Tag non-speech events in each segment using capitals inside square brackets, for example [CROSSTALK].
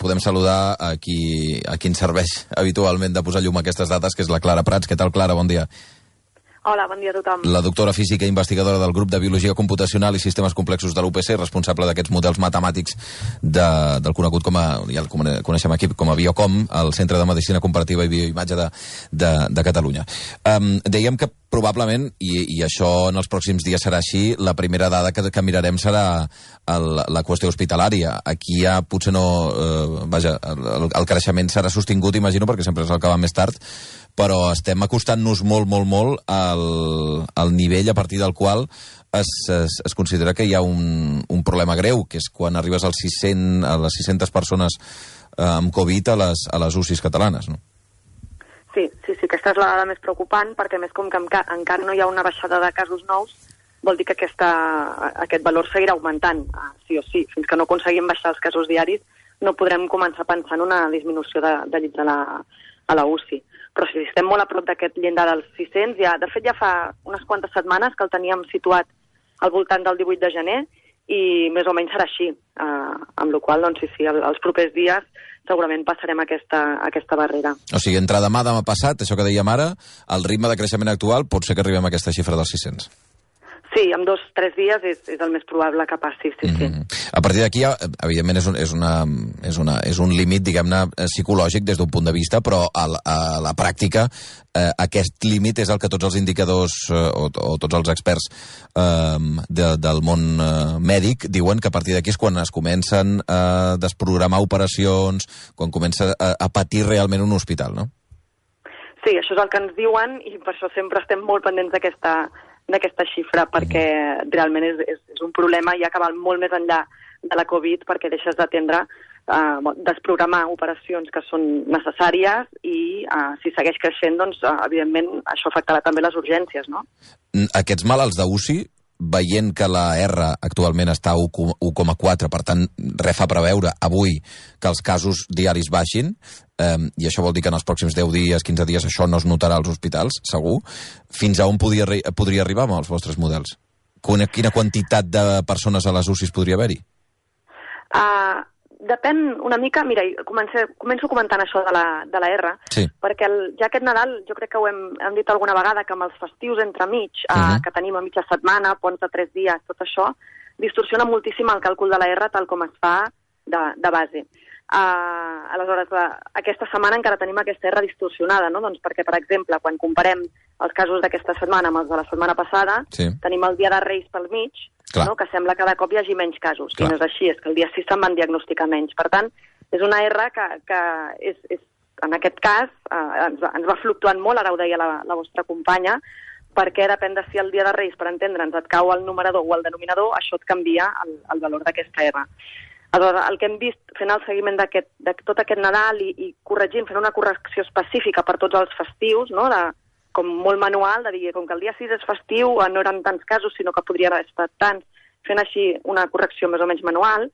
podem saludar a qui, a qui ens serveix habitualment de posar llum a aquestes dates, que és la Clara Prats. Què tal, Clara? Bon dia. Hola, bon dia a tothom. La doctora física i investigadora del grup de Biologia Computacional i Sistemes Complexos de l'UPC, responsable d'aquests models matemàtics de, del conegut com a, ja el coneixem aquí, com a Biocom, al Centre de Medicina Comparativa i Bioimatge de, de, de Catalunya. Um, dèiem que probablement, i, i això en els pròxims dies serà així, la primera dada que, que mirarem serà el, la qüestió hospitalària. Aquí ja potser no... Eh, vaja, el, el creixement serà sostingut, imagino, perquè sempre és el que va més tard, però estem acostant-nos molt, molt, molt al, al nivell a partir del qual es, es, es considera que hi ha un, un problema greu, que és quan arribes als 600, a les 600 persones eh, amb Covid a les, a les UCIs catalanes, no? Sí, sí, aquesta és la dada més preocupant, perquè més com que encara no hi ha una baixada de casos nous, vol dir que aquesta, aquest valor seguirà augmentant, ah, sí o sí. Fins que no aconseguim baixar els casos diaris, no podrem començar a pensar en una disminució de, de llits a la, a la UCI però si estem molt a prop d'aquest llindar dels 600, ja, de fet ja fa unes quantes setmanes que el teníem situat al voltant del 18 de gener i més o menys serà així, eh, amb la qual doncs, sí, sí, els propers dies segurament passarem aquesta, aquesta barrera. O sigui, entre demà, demà passat, això que dèiem ara, el ritme de creixement actual pot ser que arribem a aquesta xifra dels 600. Sí, en dos o tres dies és, és el més probable que passi, sí, mm -hmm. sí. Mhm. A partir d'aquí, evidentment, és un, és una, és una, és un límit, diguem-ne, psicològic des d'un punt de vista, però a, la, a la pràctica eh, aquest límit és el que tots els indicadors eh, o, o tots els experts eh, de, del món eh, mèdic diuen que a partir d'aquí és quan es comencen a desprogramar operacions, quan comença a, a patir realment un hospital, no? Sí, això és el que ens diuen i per això sempre estem molt pendents d'aquesta d'aquesta xifra perquè realment és, és, és un problema i ha acabat molt més enllà de la Covid perquè deixes d'atendre eh, desprogramar operacions que són necessàries i eh, si segueix creixent, doncs, eh, evidentment, això afectarà també les urgències, no? Aquests malalts d'UCI veient que la R actualment està a 1,4, per tant, res fa preveure avui que els casos diaris baixin, eh, i això vol dir que en els pròxims 10 dies, 15 dies, això no es notarà als hospitals, segur. Fins a on podria, podria arribar amb els vostres models? Quina, quina quantitat de persones a les UCIs podria haver-hi? Uh, depèn una mica... Mira, començo, començo comentant això de la, de la R, sí. perquè el, ja aquest Nadal, jo crec que ho hem, hem dit alguna vegada, que amb els festius entremig, uh -huh. uh, que tenim a mitja setmana, ponts de tres dies, tot això, distorsiona moltíssim el càlcul de la R tal com es fa de, de base. Uh, aleshores, la, aquesta setmana encara tenim aquesta R distorsionada, no? doncs perquè, per exemple, quan comparem els casos d'aquesta setmana amb els de la setmana passada, sí. tenim el dia de Reis pel mig, no? que sembla que cada cop hi hagi menys casos. Clar. I no és així, és que el dia 6 se'n van diagnosticar menys. Per tant, és una R que, que és, és, en aquest cas uh, ens, va, ens va fluctuant molt, ara ho deia la, la vostra companya, perquè depèn de si el dia de Reis, per entendre'ns, et cau el numerador o el denominador, això et canvia el, el valor d'aquesta R. Aleshores, el que hem vist fent el seguiment de tot aquest Nadal i, i corregint, fent una correcció específica per tots els festius, no? de, com molt manual, de dir, com que el dia 6 és festiu, eh, no eren tants casos, sinó que podria haver estat tants, fent així una correcció més o menys manual,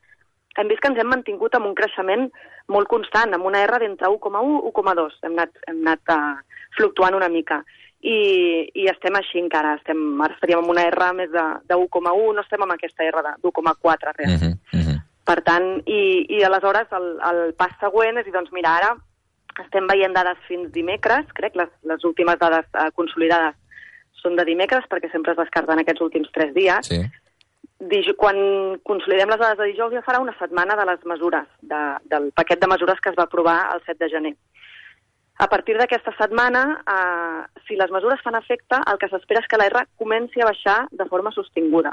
hem vist que ens hem mantingut amb un creixement molt constant, amb una R d'entre 1,1 i 1,2. Hem anat, hem anat uh, fluctuant una mica. I, I estem així encara. Estem, ara estaríem amb una R més de, de 1,1, no estem amb aquesta R d'1,4 realment. Uh -huh, uh -huh. Per tant, i, i aleshores el, el pas següent és dir, doncs mira, ara estem veient dades fins dimecres, crec, les, les últimes dades eh, consolidades són de dimecres, perquè sempre es descarten aquests últims tres dies. Sí. Dij quan consolidem les dades de dijous ja farà una setmana de les mesures, de, del paquet de mesures que es va aprovar el 7 de gener. A partir d'aquesta setmana, eh, si les mesures fan efecte, el que s'espera és que la R comenci a baixar de forma sostinguda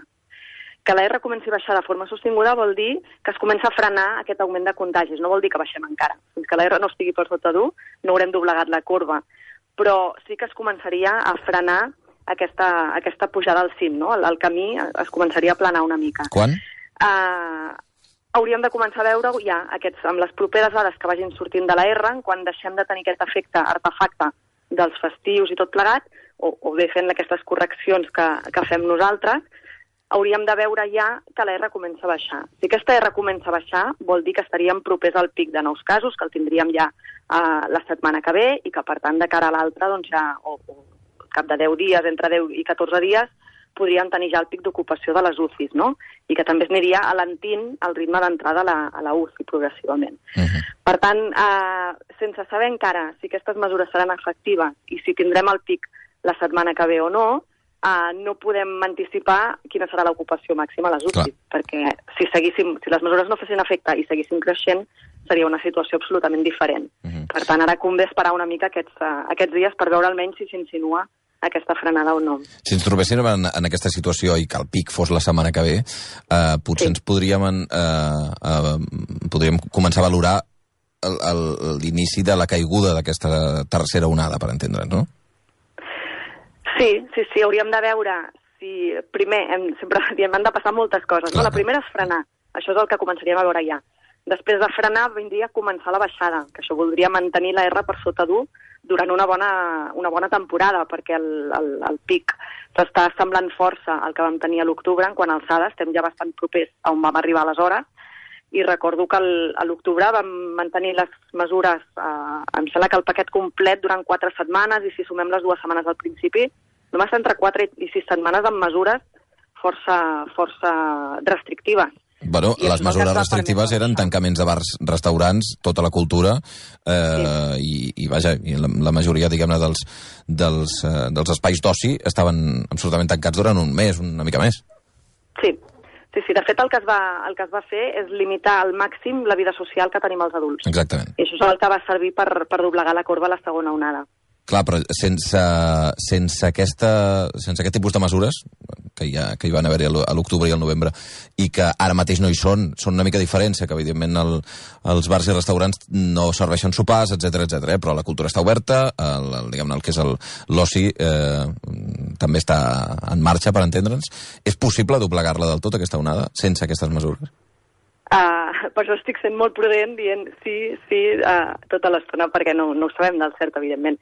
que la R comenci a baixar de forma sostinguda vol dir que es comença a frenar aquest augment de contagis, no vol dir que baixem encara. Fins que la R no estigui per sota d'1 no haurem doblegat la corba, però sí que es començaria a frenar aquesta, aquesta pujada al cim, no? El, el camí es començaria a planar una mica. Quan? Uh, hauríem de començar a veure ja aquests, amb les properes dades que vagin sortint de la R, quan deixem de tenir aquest efecte artefacte dels festius i tot plegat, o, o bé fent aquestes correccions que, que fem nosaltres, hauríem de veure ja que la R comença a baixar. Si aquesta R comença a baixar, vol dir que estaríem propers al pic de nous casos, que el tindríem ja uh, la setmana que ve i que, per tant, de cara a l'altra, doncs ja, o, o cap de 10 dies, entre 10 i 14 dies, podrien tenir ja el pic d'ocupació de les UCIs, no? I que també es aniria alentint el ritme d'entrada a, la, a la UCI progressivament. Uh -huh. Per tant, eh, sense saber encara si aquestes mesures seran efectives i si tindrem el pic la setmana que ve o no, eh, no podem anticipar quina serà l'ocupació màxima a les UCI, perquè si, seguíssim, si les mesures no fessin efecte i seguissin creixent, seria una situació absolutament diferent. Uh -huh. Per tant, ara convé esperar una mica aquests, uh, aquests dies per veure almenys si s'insinua aquesta frenada o no. Si ens trobéssim en, en aquesta situació i que el pic fos la setmana que ve, eh, potser sí. ens podríem, eh, eh, podríem començar a valorar l'inici de la caiguda d'aquesta tercera onada, per entendre'ns, no? Sí, sí, sí, hauríem de veure si... Primer, hem, sempre [LAUGHS] diem, han de passar moltes coses, no? La primera és frenar, això és el que començaríem a veure ja. Després de frenar vindria a començar la baixada, que això voldria mantenir la R per sota d'1 durant una bona, una bona temporada, perquè el, el, el pic s'està semblant força al que vam tenir a l'octubre, en quant a alçada, estem ja bastant propers a on vam arribar aleshores, i recordo que el, a l'octubre vam mantenir les mesures, eh, em sembla que el paquet complet durant quatre setmanes, i si sumem les dues setmanes al principi, només entre quatre i sis setmanes amb mesures força, força restrictives. Bueno, I les mesures restrictives eren tancaments de bars, restaurants, tota la cultura, eh, sí. i, i vaja, i la, la majoria, diguem-ne, dels, dels, eh, dels espais d'oci estaven absolutament tancats durant un mes, una mica més. Sí, Sí, sí, de fet el que, es va, el que es va fer és limitar al màxim la vida social que tenim els adults. Exactament. I això és el que va servir per, per doblegar la corba a la segona onada. Clar, però sense, sense, aquesta, sense aquest tipus de mesures, que, ha, que hi van haver a l'octubre i al novembre, i que ara mateix no hi són, són una mica diferents, que evidentment el, els bars i restaurants no serveixen sopars, etc etc. eh? però la cultura està oberta, el, el, diguem el que és l'oci eh, també està en marxa, per entendre'ns. És possible doblegar-la del tot, aquesta onada, sense aquestes mesures? Uh, per això estic sent molt prudent dient sí, sí, uh, tota l'estona, perquè no, no ho sabem del cert, evidentment.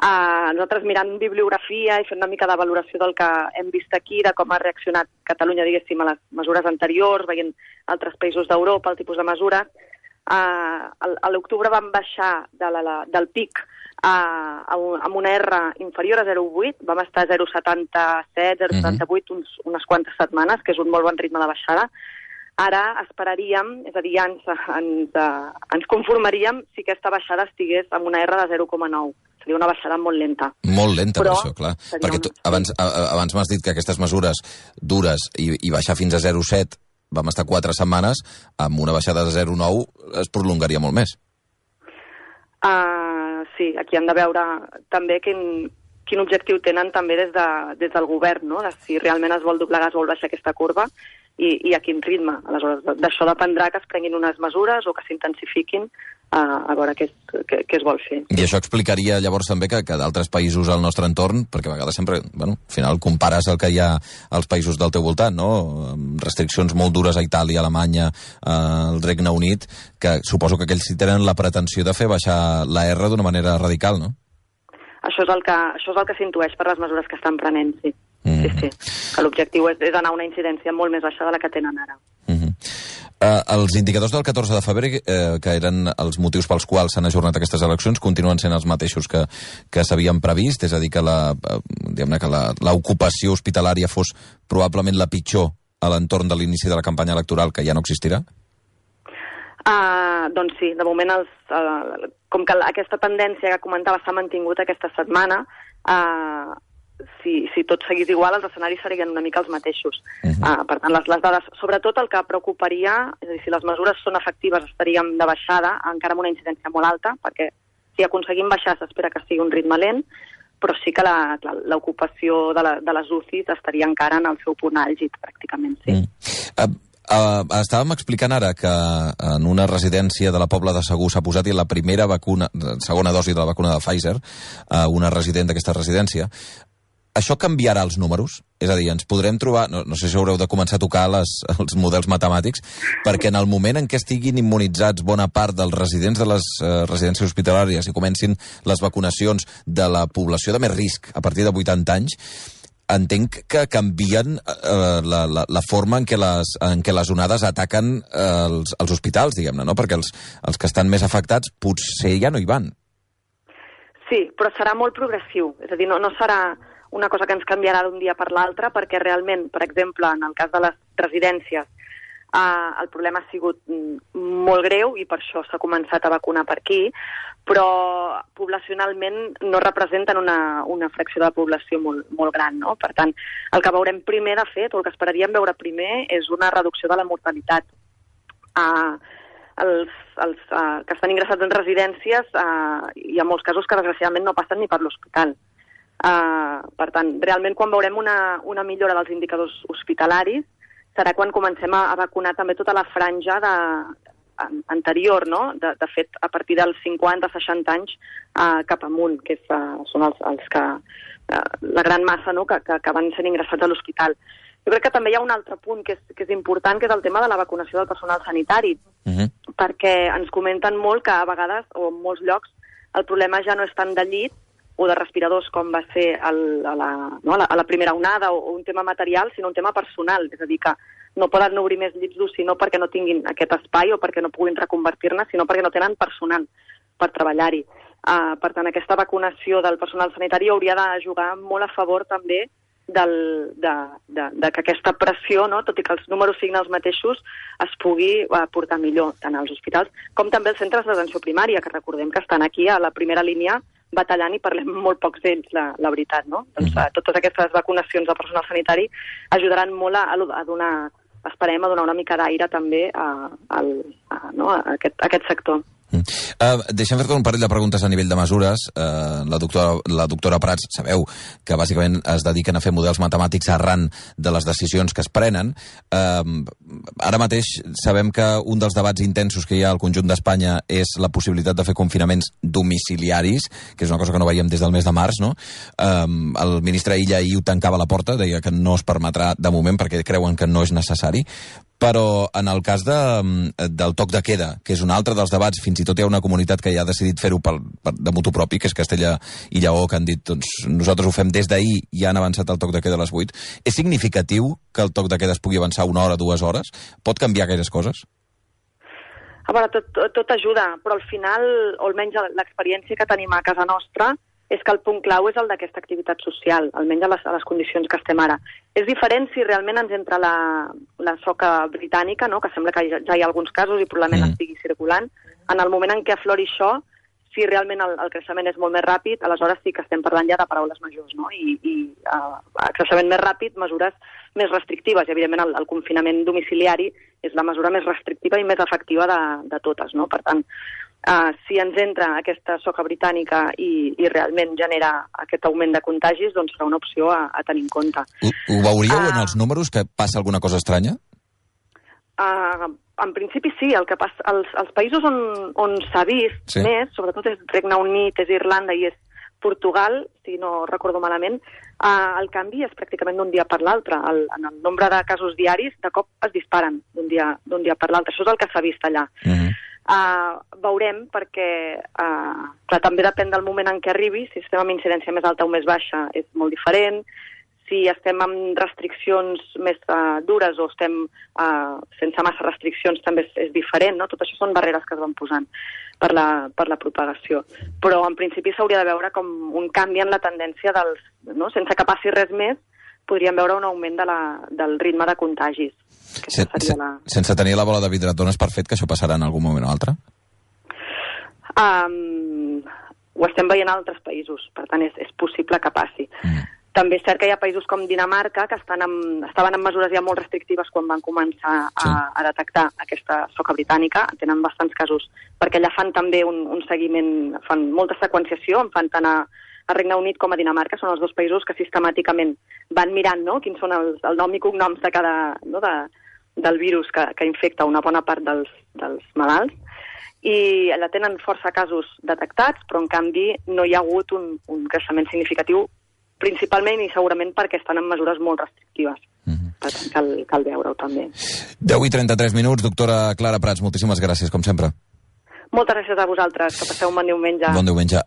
Uh, nosaltres mirant bibliografia i fent una mica de valoració del que hem vist aquí, de com ha reaccionat Catalunya, diguéssim, a les mesures anteriors, veient altres països d'Europa, el tipus de mesures, uh, a l'octubre vam baixar de la, la, del pic uh, amb una R inferior a 0,8, vam estar a 0,77, 0,78 uh -huh. uns, unes quantes setmanes, que és un molt bon ritme de baixada, Ara esperaríem, és a dir, ja ens, ens, uh, ens conformaríem si aquesta baixada estigués amb una R de 0,9 seria una baixada molt lenta. Molt lenta, Però, per això, clar. Perquè tu, abans, abans m'has dit que aquestes mesures dures i, i baixar fins a 0,7 vam estar quatre setmanes, amb una baixada de 0,9 es prolongaria molt més. Uh, sí, aquí hem de veure també quin, quin objectiu tenen també des, de, des del govern, no? de si realment es vol doblegar, es vol baixar aquesta corba, i, i a quin ritme. Aleshores, d'això dependrà que es prenguin unes mesures o que s'intensifiquin a, a veure què, què, què es vol fer. I això explicaria llavors també que, que d'altres països al nostre entorn, perquè a vegades sempre, bueno, al final compares el que hi ha als països del teu voltant, no? Restriccions molt dures a Itàlia, a Alemanya, al Regne Unit, que suposo que aquells sí tenen la pretensió de fer baixar la R d'una manera radical, no? Això és el que, això és el que s'intueix per les mesures que estan prenent, sí. Mm. Sí, sí. Que l'objectiu és, és anar a una incidència molt més baixa de la que tenen ara. Mm -hmm. Uh, els indicadors del 14 de febrer, uh, que eren els motius pels quals s'han ajornat aquestes eleccions, continuen sent els mateixos que, que s'havien previst, és a dir, que que l'ocupació hospitalària fos probablement la pitjor a l'entorn de l'inici de la campanya electoral, que ja no existirà? Uh, doncs sí, de moment, els, uh, com que aquesta tendència que comentava s'ha mantingut aquesta setmana, uh, si, si tot seguís igual, els escenaris serien una mica els mateixos. Uh -huh. uh, per tant, les, les dades, sobretot el que preocuparia, és a dir, si les mesures són efectives estaríem de baixada, encara amb una incidència molt alta, perquè si aconseguim baixar s'espera que sigui un ritme lent, però sí que l'ocupació de, la, de les UCIs estaria encara en el seu punt àlgid, pràcticament, sí. Mm. Uh, Uh, estàvem explicant ara que en una residència de la Pobla de Segur s'ha posat i la primera vacuna, segona dosi de la vacuna de Pfizer, uh, una resident d'aquesta residència això canviarà els números? És a dir, ens podrem trobar, no, no sé si haureu de començar a tocar les, els models matemàtics, perquè en el moment en què estiguin immunitzats bona part dels residents de les uh, residències hospitalàries i comencin les vacunacions de la població de més risc a partir de 80 anys, entenc que canvien uh, la, la, la forma en què, les, en què les onades ataquen uh, els, els hospitals, diguem-ne, no? perquè els, els que estan més afectats potser ja no hi van. Sí, però serà molt progressiu. És a dir, no, no serà una cosa que ens canviarà d'un dia per l'altre, perquè realment, per exemple, en el cas de les residències, eh, el problema ha sigut mm, molt greu i per això s'ha començat a vacunar per aquí, però poblacionalment no representen una, una fracció de la població molt, molt gran. No? Per tant, el que veurem primer, de fet, o el que esperaríem veure primer, és una reducció de la mortalitat. Uh, els, els uh, que estan ingressats en residències, uh, hi ha molts casos que desgraciadament no passen ni per l'hospital. Uh, per tant, realment quan veurem una, una millora dels indicadors hospitalaris serà quan comencem a, a vacunar també tota la franja de, anterior, no? De, de fet, a partir dels 50-60 anys uh, cap amunt, que és, uh, són els, els que, uh, la gran massa no? que, que, que van ser ingressats a l'hospital. Jo crec que també hi ha un altre punt que és, que és important, que és el tema de la vacunació del personal sanitari, uh -huh. perquè ens comenten molt que a vegades, o en molts llocs, el problema ja no és tant de llit o de respiradors com va ser el, a, la, no, a, la, a la primera onada o, o un tema material, sinó un tema personal. És a dir, que no poden obrir més llits d'UCI no perquè no tinguin aquest espai o perquè no puguin reconvertir-ne, sinó perquè no tenen personal per treballar-hi. Uh, per tant, aquesta vacunació del personal sanitari hauria de jugar molt a favor també del, de, de, de que aquesta pressió, no, tot i que els números siguin els mateixos, es pugui uh, portar millor tant als hospitals com també als centres d'atenció primària, que recordem que estan aquí a la primera línia batallant i parlem molt pocs d'ells, la, la veritat, no? Doncs uh, totes aquestes vacunacions del personal sanitari ajudaran molt a, a donar, esperem, a donar una mica d'aire també a, a, a, no, a, aquest, a aquest sector. Uh, deixem fer-te un parell de preguntes a nivell de mesures. Uh, la, doctora, la doctora Prats, sabeu que bàsicament es dediquen a fer models matemàtics arran de les decisions que es prenen. Uh, ara mateix sabem que un dels debats intensos que hi ha al conjunt d'Espanya és la possibilitat de fer confinaments domiciliaris, que és una cosa que no veiem des del mes de març, no? Uh, el ministre Illa ahir ho tancava la porta, deia que no es permetrà de moment perquè creuen que no és necessari, però en el cas de, del toc de queda, que és un altre dels debats, fins i tot hi ha una comunitat que ja ha decidit fer-ho de mutu propi, que és Castella i Lleó, que han dit doncs, nosaltres ho fem des d'ahir i han avançat el toc de queda a les 8. És significatiu que el toc de queda es pugui avançar una hora, dues hores? Pot canviar gaires coses? A veure, tot, tot, tot ajuda, però al final, o almenys l'experiència que tenim a casa nostra, és que el punt clau és el d'aquesta activitat social, almenys a les, a les condicions que estem ara. És diferent si realment ens entra la, la soca britànica, no? que sembla que ja, ja hi ha alguns casos i probablement mm. estigui circulant. En el moment en què aflori això, si realment el, el creixement és molt més ràpid, aleshores sí que estem parlant ja de paraules majors, no? I, i uh, creixement més ràpid, mesures més restrictives, i evidentment el, el confinament domiciliari és la mesura més restrictiva i més efectiva de, de totes, no? Per tant, Uh, si ens entra aquesta soca britànica i, i realment genera aquest augment de contagis, doncs serà una opció a, a tenir en compte. Ho, ho veuríeu uh, en els números, que passa alguna cosa estranya? Uh, en principi sí, el que passa, els, els països on, on s'ha vist sí. més, sobretot és Regne Unit, és Irlanda i és Portugal, si no recordo malament, uh, el canvi és pràcticament d'un dia per l'altre. En el nombre de casos diaris, de cop es disparen d'un dia, dia per l'altre. Això és el que s'ha vist allà. Uh mhm. -huh. Uh, veurem perquè uh, clar, també depèn del moment en què arribi, si estem amb incidència més alta o més baixa és molt diferent, si estem amb restriccions més uh, dures o estem uh, sense massa restriccions també és, és diferent, no? Tot això són barreres que es van posant per la, per la propagació. Però en principi s'hauria de veure com un canvi en la tendència dels... No? Sense que passi res més, podríem veure un augment de la, del ritme de contagis. Se, se, la... Sense tenir la bola de vidre, dones per fet que això passarà en algun moment o altre? Um, ho estem veient a altres països, per tant és, és possible que passi. Mm. També és cert que hi ha països com Dinamarca que estan amb, estaven en mesures ja molt restrictives quan van començar a, sí. a detectar aquesta soca britànica. Tenen bastants casos, perquè allà fan també un, un seguiment, fan molta seqüenciació, en fan tant a, a Regne Unit com a Dinamarca, són els dos països que sistemàticament van mirant no? quins són els, el nom i cognoms de cada, no? de, del virus que, que infecta una bona part dels, dels malalts, i allà tenen força casos detectats, però en canvi no hi ha hagut un, un creixement significatiu, principalment i segurament perquè estan en mesures molt restrictives. Mm -hmm. Per tant, cal, cal veure-ho també. 10 i 33 minuts, doctora Clara Prats, moltíssimes gràcies, com sempre. Moltes gràcies a vosaltres, que passeu un bon diumenge. Bon diumenge.